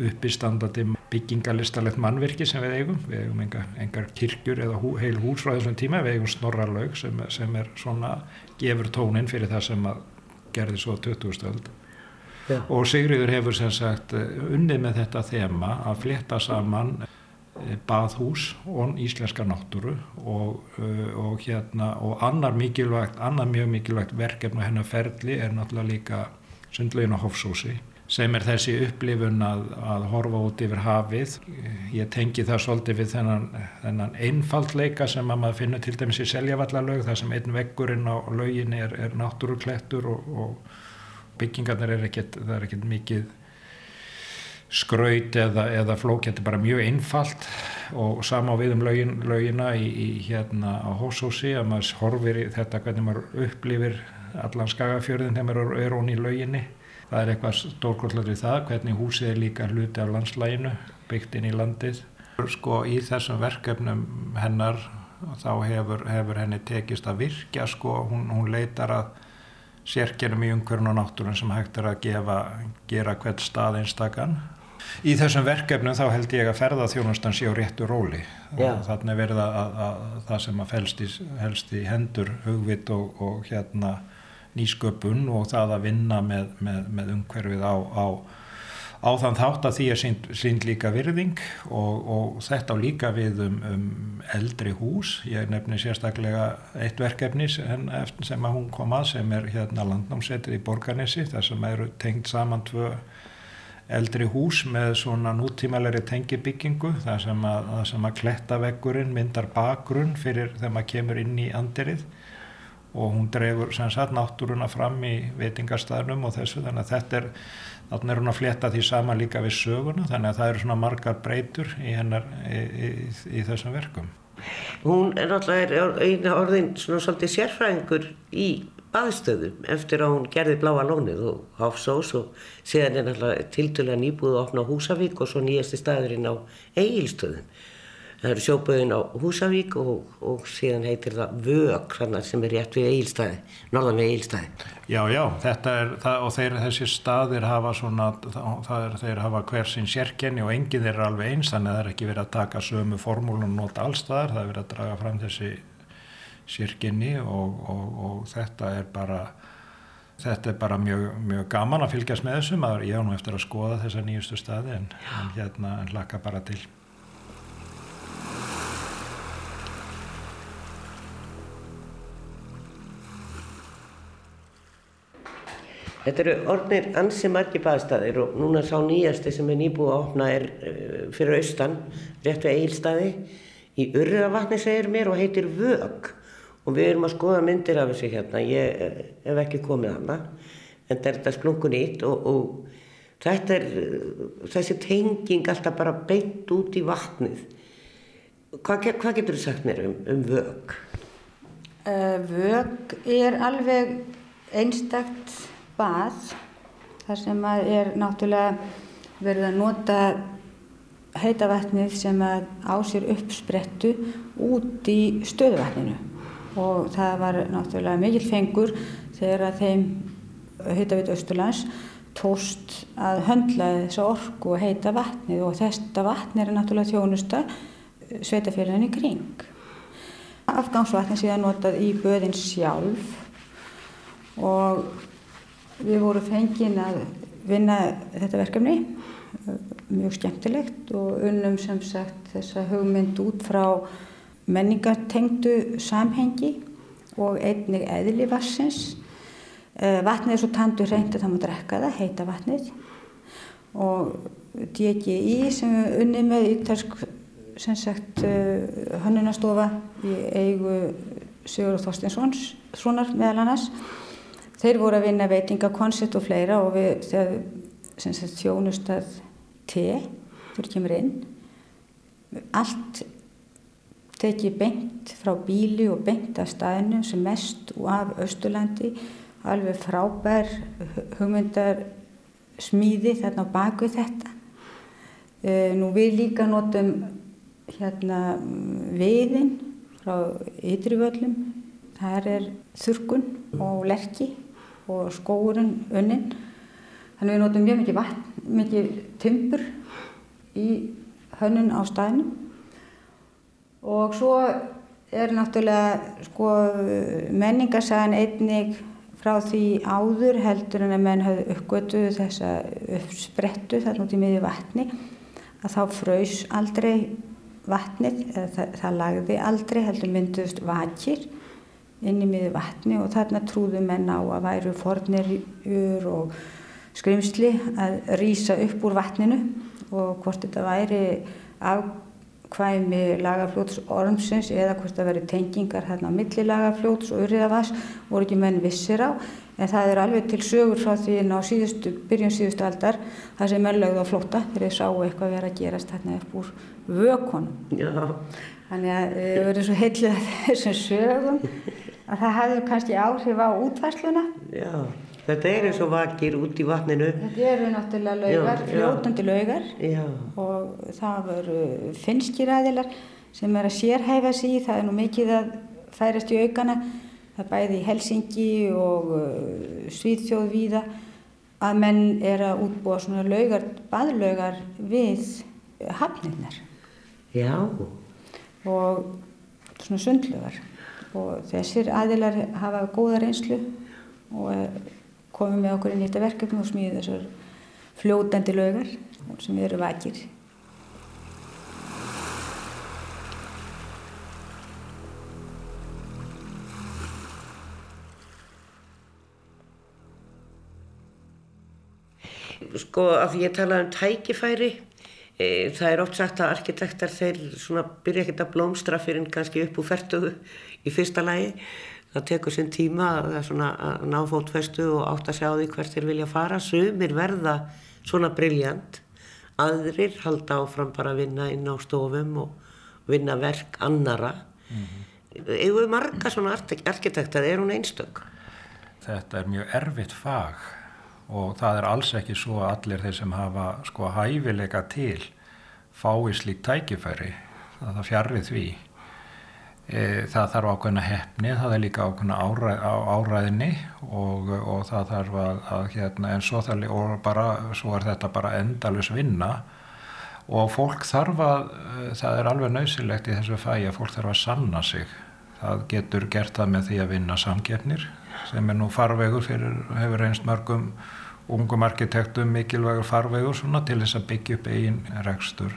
uppistandandi byggingalistalegt mannverki sem við eigum við eigum engar, engar kirkjur eða hú, heil hús frá þessum tíma, við eigum Snorralaug sem, sem er svona gefur tónin fyrir það sem að gerði svo 20. stöld ja. og Sigriður hefur sem sagt unnið með þetta þema að fletta saman Eh, baðhús og íslenska náttúru og, eh, og hérna og annar mikilvægt, annar mjög mikilvægt verkefni hennar ferli er náttúrulega líka sundlegin á Hofsósi sem er þessi upplifun að, að horfa út yfir hafið. Ég tengi það svolítið við þennan, þennan einfaldleika sem að maður finnur til dæmis í seljavallalög þar sem einn veggurinn á lögin er, er náttúruklettur og, og byggingarnir er ekkert, það er ekkert mikið skraut eða, eða flók, þetta er bara mjög einfalt og sama við um lögin, lögina í, í hérna á Hósósi að maður horfir þetta hvernig maður upplifir allan skagafjörðin þegar maður er ón í löginni. Það er eitthvað stórkvöldlega við það hvernig húsið er líka hluti af landslæginu byggt inn í landið. Sko í þessum verkefnum hennar þá hefur, hefur henni tekist að virkja sko, hún, hún leitar að sérkjörnum í umhverjum og náttúrun sem hægt er að gefa, gera hvert stað einstakann Í þessum verkefnum þá held ég að ferðarþjónustan sé á réttu róli. Þannig verða að, að, að það sem að felst í, helst í hendur hugvit og, og hérna nýsköpun og það að vinna með, með, með umhverfið á, á, á þann þátt að því er sínd líka virðing og, og þetta á líka við um, um eldri hús. Ég nefni sérstaklega eitt verkefni sem, sem að hún kom að sem er hérna landnámsetið í Borgarnesi þar sem eru tengt saman tvö eldri hús með svona nútímalegri tengibyggingu þar sem að, að klettaveggurinn myndar bakgrunn fyrir þegar maður kemur inn í andirið. Og hún dregur sem sagt náttúruna fram í veitingarstaðnum og þessu þannig að þetta er þannig er hún að fletta því sama líka við söguna þannig að það eru svona margar breytur í hennar í, í, í þessum verkum. Hún er náttúrulega eina orðin svona svolítið sérfræðingur í baðstöðum eftir að hún gerði bláa lónið og Hafsós og síðan er náttúrulega tildulega nýbúið að opna Húsavík og svo nýjasti staðurinn á Egilstöðum það eru sjóböðin á Húsavík og, og síðan heitir það Vög sem er rétt við Egilstæði, norðan við Egilstæði. Já, já, þetta er það, og þeir, þessi staðir hafa svona, það er, þeir hafa hver sinn sérkenni og enginn eru alveg eins þannig að það er ekki verið að taka sömu formúlun og nota allstaðar, það er verið að draga fram þessi sérkenni og, og, og þetta er bara Þetta er bara mjög, mjög gaman að fylgjast með þessum, ég á nú eftir að skoða þessa nýjustu staði en, en hérna en laka bara til. Þetta eru orðnir ansi margi baðstæðir og núna sá nýjasti sem er nýbúið að opna er uh, fyrir austan, rétt við Eilstaði, í Urravatni segir mér og heitir Vög og við erum að skoða myndir af þessu hérna, ég uh, hef ekki komið hana, en þetta er þetta splungun ítt og, og þetta er uh, þessi tenging alltaf bara beint út í vatnið. Hvað, hvað getur þú sagt mér um, um Vög? Vög er alveg einstakt bað þar sem er náttúrulega verið að nota heita vatnið sem á sér uppsprettu út í stöðuvatninu og það var náttúrulega mikil fengur þegar að þeim heitavit Östurlands tóst að höndla þessa orku og heita vatnið. Og þetta vatn er náttúrulega þjónusta sveitafélagin í kring. Afgangsvatni síðan notað í böðin sjálf. Og Við vorum fengið að vinna þetta verkefni, mjög skemmtilegt. Og unnum sem sagt þessa hugmynd út frá menningartengdu samhengi og einnig eðli vassins. Eh, vatnið er svo tandu hreint að það má drekka það, heita vatnið. Og DGI sem við unnið með ítalsk sagt eh, hannunastofa í eigu Sigur Þorstinsons, svonar meðal annars. Þeir voru að vinna veitingakoncept og fleira og við þegar þjónustað te fyrir kemur inn. Allt tekið beint frá bíli og beint af staðinu sem mest og af Östurlandi alveg frábær hugmyndar smíði þarna á baku þetta. E, nú við líka notum hérna viðinn frá ytrivöllum þar er þurkun og lerki og skóurinn unnin. Þannig við notum mjög mikið vatn, mikið tympur í hönnun á staðinu og svo er náttúrulega sko, menningarsagan einnig frá því áður heldur en að menn hafði uppgötu þessa uppsprettu þarna út í miðju vatni að þá fröys aldrei vatnið, það, það lagði aldrei heldur mynduðust vakir inn í miður vatni og þarna trúðu menn á að væru fornirjur og skrimsli að rýsa upp úr vatninu og hvort þetta væri afkvæmi lagafljóts ormsins eða hvort það væri tengingar hérna á milli lagafljóts og urriðavas voru ekki menn vissir á en það er alveg til sögur frá því ná síðustu, byrjun síðustu aldar það sem er lögð á flóta þegar þeir sáu eitthvað verið að gerast hérna upp úr vökonum. Já. Þannig að við verðum svo heilið þessum sögum að það hefði kannski áhrif á útvarsluna. Já, þetta er eins og vakir út í vatninu. Þetta eru náttúrulega laugar, fljótandi laugar já. og það veru finskir aðilar sem er að sérhæfa sig í, það er nú mikið að færast í aukana, það bæði í Helsingi og uh, Svíðþjóð víða að menn er að útbúa svona laugar, baðlaugar við hafnirnar. Já, og svona sundlaugar. Og þessir aðilar hafa góða reynslu og komið með okkur inn í þetta verkefni og smíði þessar fljótandi laugar sem eru vakir. sko af því ég talaði um tækifæri e, það er oft sagt að arkitektar þeir svona byrja ekkert að blómstra fyrir kannski upp úr færtugu í fyrsta lagi það tekur sinn tíma að, ná fótfestu og átt að sjá því hvert þeir vilja fara. Sumir verða svona briljant. Aðrir halda áfram bara að vinna inn á stofum og vinna verk annara mm -hmm. eða marga svona arkitektar? Er hún einstök? Þetta er mjög erfitt fag og það er alls ekki svo að allir þeir sem hafa sko hæfileika til fái slíkt tækifæri. Það, fjarrið því það þarf ákveðna hefni það er líka ákveðna áræð, á, áræðinni og, og það þarf að, að hérna, en svo, það, bara, svo er þetta bara endalus vinna. Og fólk þarf að það er alveg nöysilegt í þessu fæi að fólk þarf að sanna sig. Það getur gert það með því að vinna samgefnir sem er nú farvegur fyrir hefur einst mörgum ungum arkitektum mikilvægur farvegur svona til þess að byggja upp eigin rekstur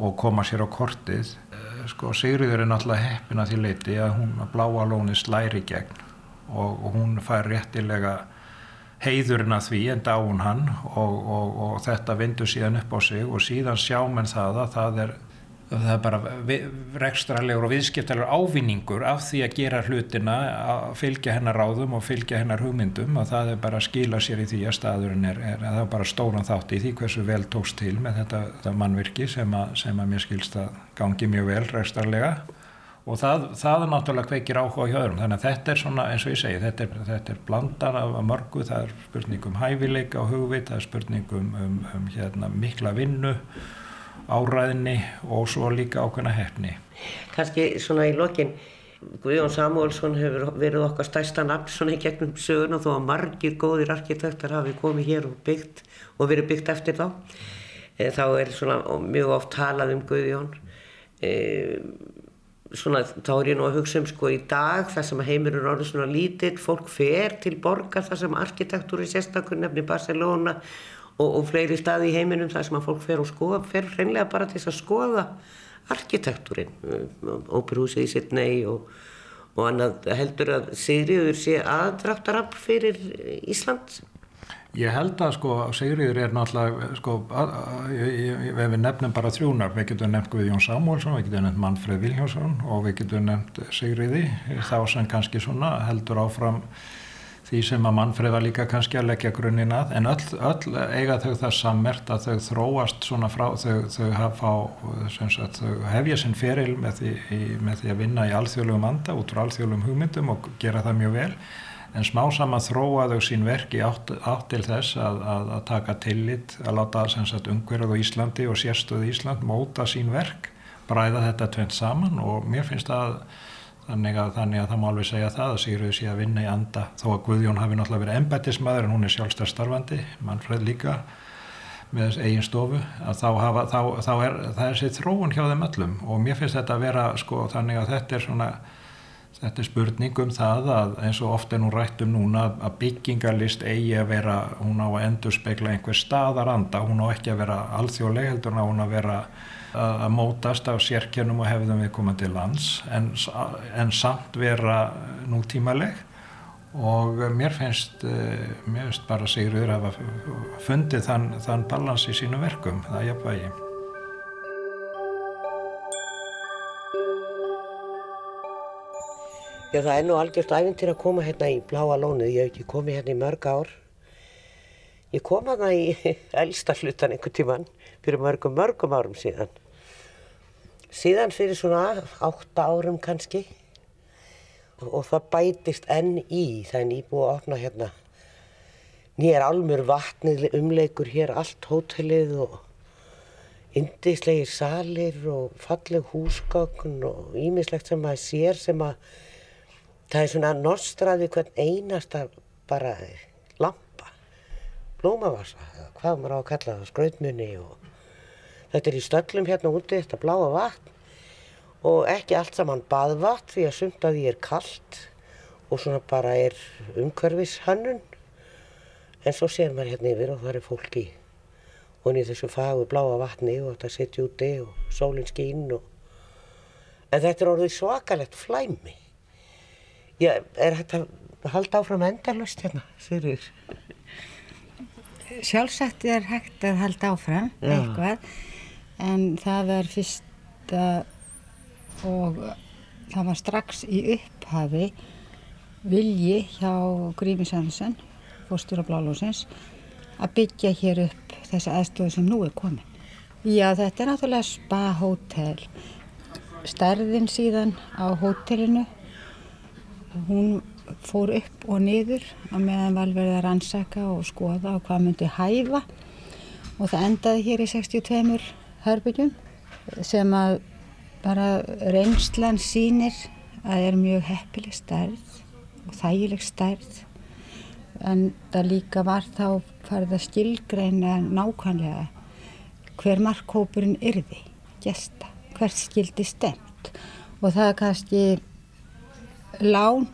og koma sér á kortið. Eh, sko Sigriður er náttúrulega heppin að því leiti að hún að bláa lóni slæri gegn og, og hún fær réttilega heiðurinn að því en dáun hann og, og, og þetta vindur síðan upp á sig og síðan sjá menn það að það er það er bara rekstralegur og viðskiptalegur ávinningur af því að gera hlutina að fylgja hennar ráðum og fylgja hennar hugmyndum og það er bara að skila sér í því að staðurinn er, er það er bara stóran þátt í því hversu vel tókst til með þetta, þetta mannvirki sem að, sem að mér skilst að gangi mjög vel rekstralega og það, það er náttúrulega kveikir áhuga hjá öðrum. Þannig að þetta er svona eins og ég segi þetta er, þetta er blandan af mörgu. Það er spurning um hæfileika og hugvit það er spurning um, um, um hérna, mikla vinnu áræðinni og svo líka ákveðna hefni. Kanski svona í lokin, Guðjón Samuelsson hefur verið okkar stærsta nafn svona í gegnum sögun og þó að margir góðir arkitektar hafi komið hér og byggt og verið byggt eftir þá. E, þá er svona mjög oft talað um Guðjón. E, svona þá er ég nú að hugsa um sko í dag þar sem heimurinn er orðið svona lítill, fólk fer til borgar þar sem arkitektúri sérstakur nefni Barcelona og, og fleiri staði í heiminum þar sem að fólk fer og skoða, fer hreinlega bara til þess að skoða arkitektúrin, óperúsið í Sydney og, og annað heldur að Sigriður sé aðdráttarafl fyrir Ísland? Ég held að sko Sigriður er náttúrulega sko, ef við nefnum bara þrjúnar, við getum nefnt Guðjón Samuelsson, við getum nefnt Manfred Viljánsson og við getum nefnt Sigriði, þá sem kannski svona heldur áfram því sem að mannfrið var líka kannski að leggja grunninn að en öll, öll eiga þau það sammert að þau þróast svona frá þau, þau, hafa, sagt, þau hefja sinn feril með því, með því að vinna í alþjóðlegum anda út frá alþjóðlegum hugmyndum og gera það mjög vel. En smá saman þróa þau sín verk í átt, átt til þess að, að, að taka tillit að láta umhverfið á Íslandi og sérstöðu Ísland móta sín verk bræða þetta tvent saman og mér finnst að Þannig að, þannig að það má alveg segja það að Sigurður sé að vinna í anda þó að Guðjón hafi náttúrulega verið embættismæður en hún er sjálfstæðar starfandi, mannfræð líka með eigin stofu að þá, hafa, þá, þá er sér þróun hjá þeim öllum. Og mér finnst þetta að vera sko þannig að þetta er svona þetta er spurning um það að eins og ofte nú rættum núna að byggingarlist eigi að vera, hún á að endur spekla einhver staðaranda, hún á ekki að vera alþjóðleg heldur hún á að vera að mótast af sérkjörnum og hefðum við komandi lands en, en samt vera nútímaleg og mér finnst, eh, mér finnst bara Sigurður að hafa fundið þann, þann balans í sínu verkum, það er jafnvægi. Já það er nú algjört æfintir að koma hérna í bláa lónið, ég hef ekki komið hérna í mörg ár. Ég kom hérna í elsta hlutan einhvern tíman fyrir mörgum mörgum árum síðan. Síðan fyrir svona átta árum kannski og það bætist enn í, það er nýbúið að opna hérna nýjar almur vatnið umleikur hér allt hótelið og indislegir salir og falleg húsgögn og ímislegt sem maður sér sem að það er svona nostraði hvern einasta bara blómavasa, eða hvað maður á að kalla það, skrautmunni og þetta er í stöllum hérna úti, þetta bláa vatn. Og ekki allt saman baðvatn því að því er kallt og svona bara er umhverfis hannun en svo sér maður hérna yfir og það er fólki og í þessu fagu bláa vatni og þetta sitt úti og sólinn skín og en þetta er orðið svakalegt flæmi. Já, er þetta halda áfram endalust hérna, Sigriður? Sjálfsagt er hægt að halda áfram Já. eitthvað en það var fyrsta og það var strax í upphafi vilji hjá Grími Sandsson, fórstur á Blálósins, að byggja hér upp þessa aðstofu sem nú er komin. Já, þetta er náttúrulega spa-hótel. Stærðin síðan á hótelinu, hún fór upp og niður á meðan var verið að rannsaka og skoða og hvað myndi hæfa. Og það endaði hér í 62 herbyggjum sem að bara reynslan sýnir að er mjög heppileg stærð og þægileg stærð. En það líka var þá farið að skilgreina nákvæmlega hver markhópurinn yrði gesta, hvert skildi stemt og það er kannski lán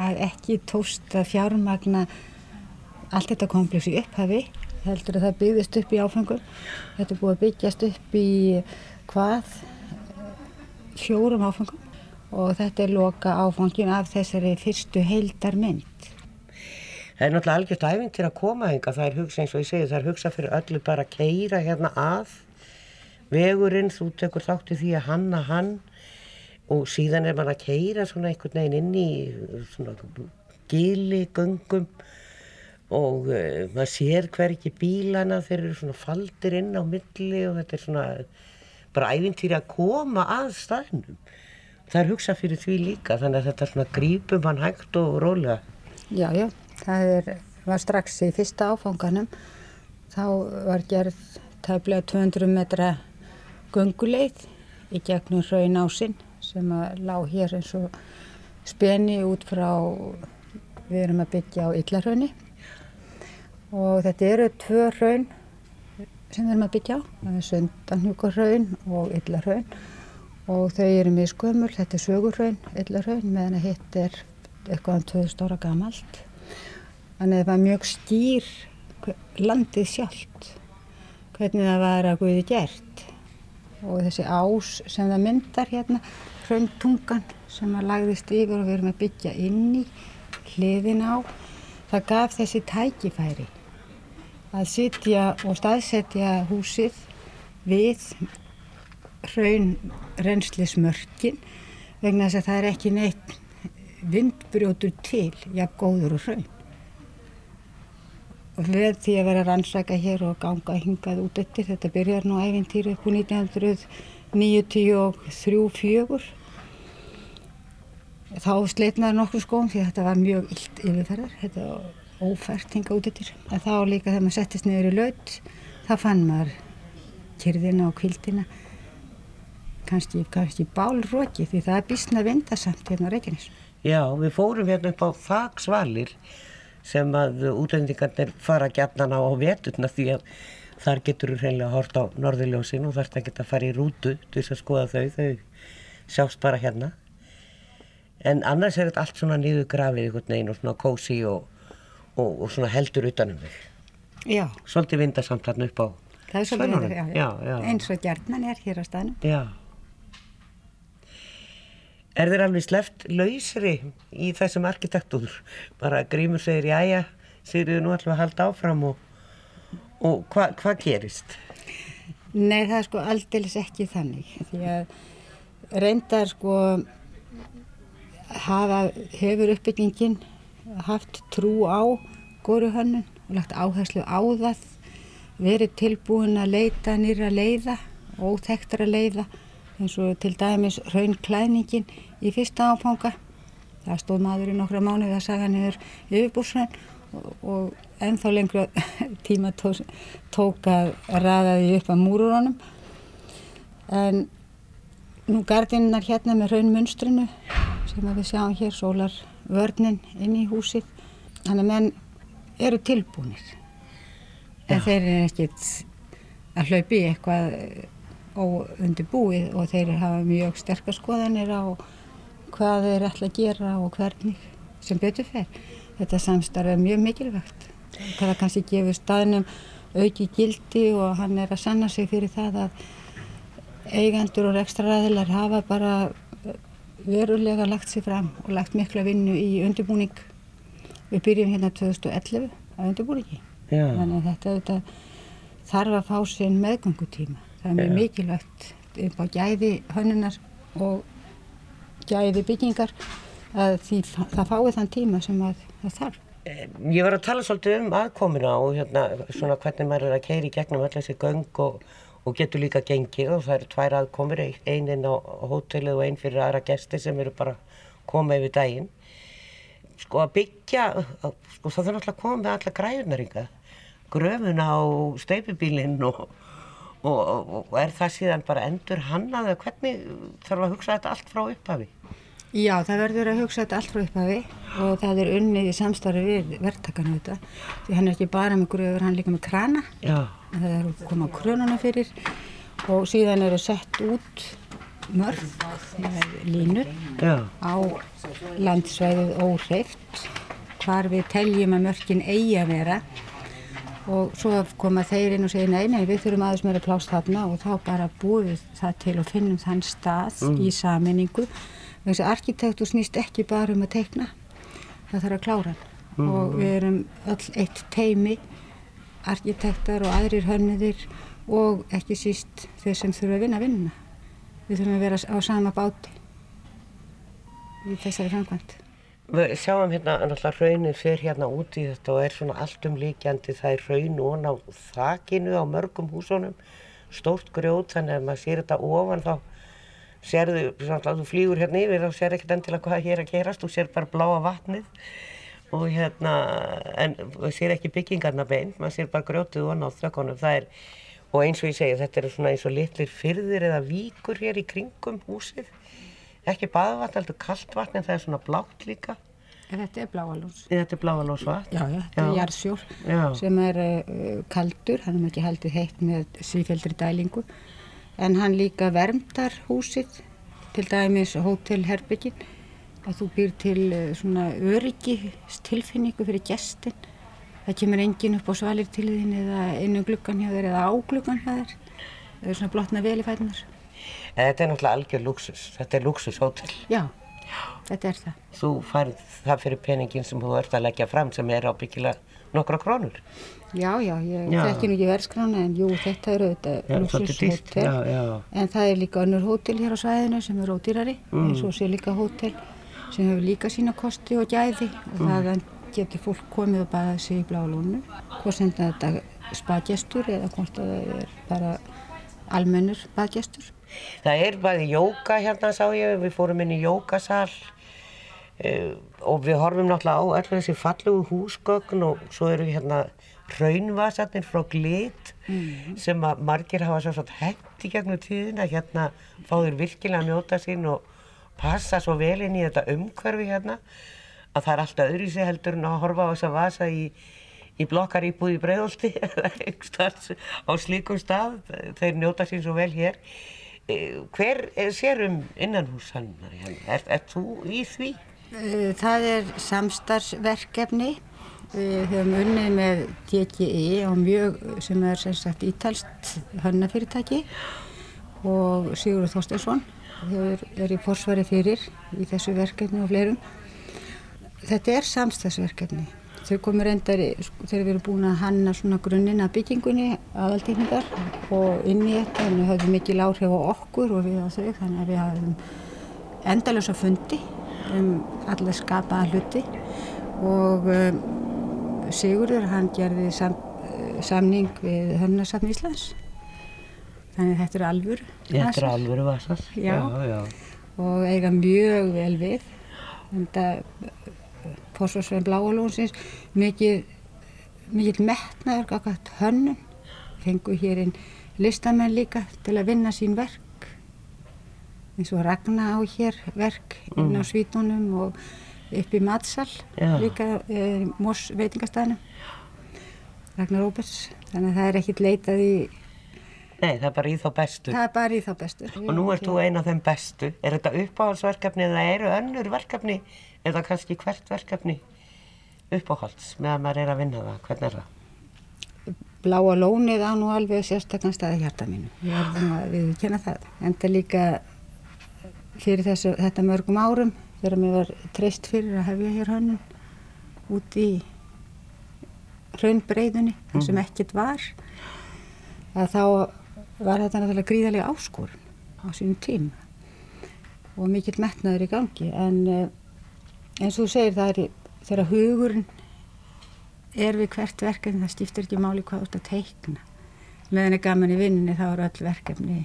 að ekki tóst að fjármagna allt þetta komplex í upphafi heldur að það byggðist upp í áfengum þetta er búið að byggjast upp í hvað? Fjórum áfengum og þetta er loka áfangin af þessari fyrstu heildar mynd Það er náttúrulega algjört æfintir að koma hinga, það er hugsa eins og ég segi, það er hugsa fyrir öllu bara að keira hérna að. Vegurinn, þú tekur þátti því að hanna hann og síðan er maður að keira svona einhvern veginn inn í svona gili, göngum og uh, maður sér hver ekki bílana, þeir eru svona faldir inn á milli og þetta er svona bara æfintýri að koma að staðnum. Það er hugsa fyrir því líka, þannig að þetta svona grípum hann hægt og rólega. Já, já, það er, var strax í fyrsta áfanganum þá var gerð tæflega 200 metra gunguleið í gegnum hraun ásinn sem að lág hér eins og speni út frá við erum að byggja á Yllarhraunni og þetta eru tvö hraun sem við erum að byggja á. Það er Sundanhjúkarhraun og Yllarhraun og þau eru mjög skömmul, þetta er Sögurhraun, Yllarhraun meðan að hitt er eitthvað um 2000 ára gamalt. Þannig að það var mjög skýr landið sjálft hvernig það var að Guði gert. Og þessi ás sem það myndar hérna hrauntungan sem að lagðist yfir og við erum að byggja inn í hliðin á það gaf þessi tækifæri að sitja og staðsetja húsið við hraun reynslismörkin vegna þess að það er ekki neitt vindbrjótur til jafn góður og hraun. Og við því að vera rannsaka hér og ganga hingað út eftir þetta byrjar nú æfintýri upp úr 1993-4 þá sleitnaði nokkur skóm því þetta var mjög illt yfirferðar. Þetta var ófært hinga út eftir. En þá líka þegar maður settist í laut þá fann maður kyrðina og kvildina kannski, kannski bálróki því það er bísna vindasamt hérna á Reykjanes. Já, við fórum hérna upp á fagsvalir sem að útlendingarnir fara gætnan á á veturna því að þar getur þú hreinlega að horta á norðurljósin og þarfst að geta að fara í rútu til þess að skoða þau, þau sjást bara hérna. En annars er þetta allt svona niður grafið einhvern veginn og svona kósi og, og, og svona heldur utanum þau. Já, Svolítið vindasamt hérna upp á já, já. Já, já. eins og gjarnan er hér á staðnum Já. Er þeir alveg sleft lausri í þessum arkitektúr? Bara Grímur segir, jæja, segir nú ætlum við að halda áfram og, og hvað hva gerist? Nei, það er sko aldeilis ekki þannig því að reyndar sko hafa, hefur uppbyggingin haft trú á góruhönnun og lagt áherslu á það verið tilbúin að leita nýra leiða óþekktara leiða eins og til dæmis raunklæðningin í fyrsta áfanga það stóð maður í nokkra mánuði að saga niður yfirbúrsræn og, og ennþá lengra tíma tók, tók að raða því upp að múrurunum. En nú gardinnar hérna með raunmunstrinu sem við sjáum hér sólar vörnin inn í húsið. Þannig að menn eru tilbúinir en þeir eru ekkit að hlaupi eitthvað óundibúið og þeir hafa mjög sterkar skoðanir á hvað þeir ætla að gera og hvernig sem betur fer. Þetta samstarf er mjög mikilvægt. Það kannski gefur staðnum auki gildi og hann er að sanna sig fyrir það að eigendur og rekstraræðilar hafa bara verulega lagt sér fram og lagt mikla vinnu í undirbúning. Við byrjum hérna 2011 að undirbúningi. Já. Þannig að þetta, þetta þarf að fá sinn meðgöngutíma. Það er mjög mikilvægt upp á gæði hönnunar og gæði byggingar að því, það fái þann tíma sem að, þarf. Ég var að tala svolítið um aðkomuna og hérna svona hvernig maður er að keira í gegnum öll þessi göng og, og getur líka gengið og það eru tvær aðkomur, ein inn á hótelið og ein fyrir aðra gesti sem eru bara koma yfir daginn. Sko að byggja, sko það þarf alltaf að koma með alla græðunar yngar, gröfuna á steipubílinn og, og, og, og er það síðan bara endur hannað eða hvernig þarf að hugsa þetta allt frá upphafi? Já, það verður að hugsa þetta allt frá upphafi og það er unnið í samstarfi við verktakana þetta. Því hann er ekki bara með gröfur, hann er líka með krana. Já. Það eru koma krönuna fyrir og síðan eru sett út mörg línur Já. á landsvæðið óhreift hvar við teljum að mörkin eigi að vera og svo koma þeir inn og segja nei, nei, við þurfum aðeins meira plást þarna og þá bara búum við það til og finnum þann stað í saminningu Þessi arkitektur snýst ekki bara um að teikna, það þarf að klára hann og við erum öll eitt teimi, arkitektar og aðrir hönniðir og ekki síst þeir sem þurfa að vinna vinnuna. Við þurfum að vera á sama báti í þessari framkvæmt. Við sjáum hérna náttúrulega raunin fyrir hérna út í þetta og er svona allt um líkjandi það er raun og á þakinu á mörgum húsunum, stórt grjót þannig að maður sér þetta ofan þá sérðu, þú flýgur hérna yfir þá sér ekkert endilega hvað hér að gerast. Þú sér bara bláa vatnið og hérna, en maður sér ekki byggingarna beint, maður sér bara grjótið ofan á þökkunum, það er og eins og ég segi, þetta er svona eins og litlir fyrðir eða víkur hér í kringum húsið. Ekki baðvatn, heldur kalt vatn en það er svona blátt líka. En þetta er bláalús. Þetta er bláalósvatn. Já, já, þetta er jarðsjór sem er uh, kaldur, hann er ekki heldur heitt með sífjöldri dælingu en hann líka vermdar húsið, til dæmis hótelherbyggin, að þú býr til uh, svona öryggistilfinningu fyrir gestin. Það kemur engin upp á svalir til þín eða inn um gluggan hjá þér eða á gluggan hjá þér. Það er svona blotna vel í fætunar. Þetta er náttúrulega algjör luxus. Þetta er luxushótel. Já, þetta er það. Þú færð það fyrir peningin sem þú ert að leggja fram sem er ábyggilega nokkra krónur. Já, já, ég þekki nú ekki verskrána en jú, þetta er auðvitað já. En það er líka önnur hótel hér á svæðinu sem er ódýrari, Mm. eins og sé líka hótel sem hefur líka sína kosti og gæði og Mm. það getur fólk komið og baðað sig í blálónu. Hvort sem þetta spagestur eða hvort að það er bara almennur baðgestur. Það er bæði jóka hérna sá ég, við fórum inn í jókasal uh, og við horfum náttúrulega á öll þessi fallegu húsgögn og svo eru hérna raunvasarnir frá glit sem að margir hafa svo svo hent í gegnum tíðina. Hérna fá þeir virkilega að njóta sín og passa svo vel inn í þetta umhverfi hérna. Að það er alltaf öðru sig heldur en að horfa á þess að vasa í, í blokkar íbúð í breiðolti eða einhverstaðs á slíkum stað, þeir njóta sín svo vel hér. Hver sér um innanhúshannar hérna? Er, er þú í því? Eh, Það er samstarfsverkefni. Við höfum unnið með DGI og mjög sem er sem sagt ítalst hönnafyrirtæki og Sigurður Þorsteinsson hefur, er í forsvari fyrir í þessu verkefni og fleirum. Þetta er samstagsverkefni. Þau komur reyndar í- sko, þegar við erum búin að hanna svona grunninn að byggingunni, aðaldýkningar og inn í þetta en við höfum mikil áhrif á okkur og við á þau þannig að við hafum endalösa fundi um alla skapaða hluti. Og um, Sigurður hann gerði sam, samning við Hörnarsafn Íslands. Þannig að þetta er alvöru Þetta er alvöru já. og eiga mjög vel við. Þetta fórsvarsvein Bláalónsins mikið mikið metnaður gafkvæmt hönnun fengu hér inn listamenn líka til að vinna sín verk eins og Ragnar á hér verk inn á svítunum og upp í matsal Já. líka e, Mós veitingastæðnum Ragnar Róbers. Þannig að það er ekkit leitað í, Nei, það er bara í þá bestu. það er bara í þá bestu. Og nú ert þú eina af þeim bestu. Er þetta uppáhaldsverkefni eða eru önnur verkefni eða kannski hvert verkefni uppáhalds meðan maður er að vinna það? Hvernig er það? Bláa lónið á nú alveg sérstaklega staði hjarta mínu. Að viðkynna það. Enda líka fyrir þessu, þetta mörgum árum þegar mér var treyst fyrir að hefja hér hönnun út í hraunbreiðunni, þar sem ekkert var, að þá var þetta náttúrulega gríðarlega áskorun á sínum tíma og mikill metnaður í gangi. En eh, eins og þú segir, það er þegar hugurinn er við hvert verkefni, það skiptir ekki máli hvað ert að teikna. Meðan er gaman í vinninni þá eru öll verkefni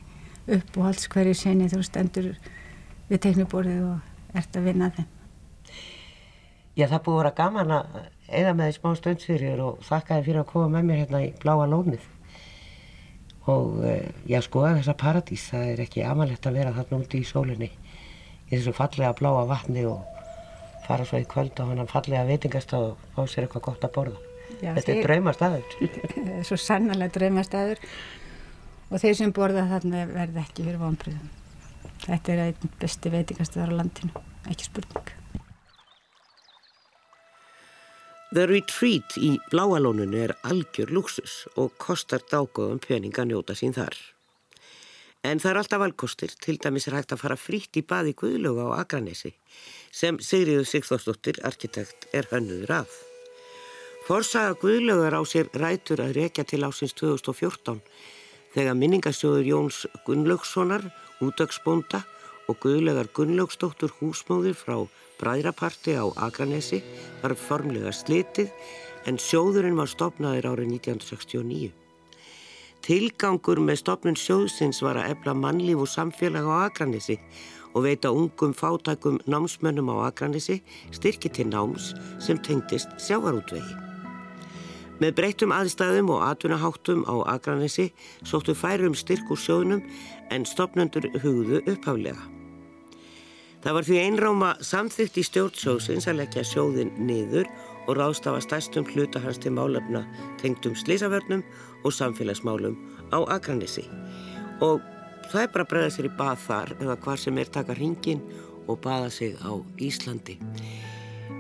upp og halds hverju sinni þú stendur við teiknuborðið og ert að vinna þeim. Já, það búið að vera gaman að eða með því smá stund fyrir þér og þakka þér fyrir að koma með mér hérna í bláa lónið. Og eh, já, skoða þessa paradís, það er ekki amalegt að vera þarna úti í sólinni í þessu fallega bláa vatni og fara svo í kvöld á hann fallega veitingastað og fá sér eitthvað gott að borða. Já, Þetta er er svo sannarlega draumastæður og þeir sem borða þarna verða ekki fyrir vonbröðum. Þetta er einn besti veitingastæður á landinu, ekki spurning. The Retreat í Bláalónunu er algjör luxus og kostar dágóðum pening að njóta sín þar. En það er alltaf valkostir, til dæmis er hægt að fara frítt í baði Guðlöga á Akranesi sem Sigriður Sigþórsdóttir, arkitekt, er hönnuður af. Forsaga Guðlögar á sér rætur að rekja til ásins 2014 þegar minningasjóður Jóns Gunnlaugssonar, útöksbónda og Guðlögar Gunnlaugsdóttur húsmóðir frá Bræðraparti á Akranesi var formlega slitið en sjóðurinn var stopnaðir árið 1969. Tilgangur með stopnun sjóðsins var að efla mannlíf og samfélag á Akranesi og veita ungum fátækum námsmönnum á Akranesi styrki til náms sem tengdist sjávarútvegi. Með breyttum aðstæðum og atvinnaháttum á Akranesi sóttu færum styrk úr sjóðnum en stopnendur hugðu upphaflega. Það var því einráma samþygt í stjórnsjóðsins að leggja sjóðin niður og ráðstafa stærstum hluta hans til málefna tengdum slísavörnum og samfélagsmálum á Akranesi. Og það er bara að bregða sér í bað þar eða hvar sem er taka ringin og baða sig á Íslandi.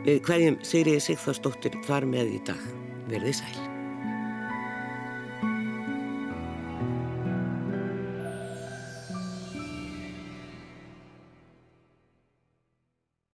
Við hverjum Sigriði Sigþórsdóttir þar með í dag. Verðið sæl.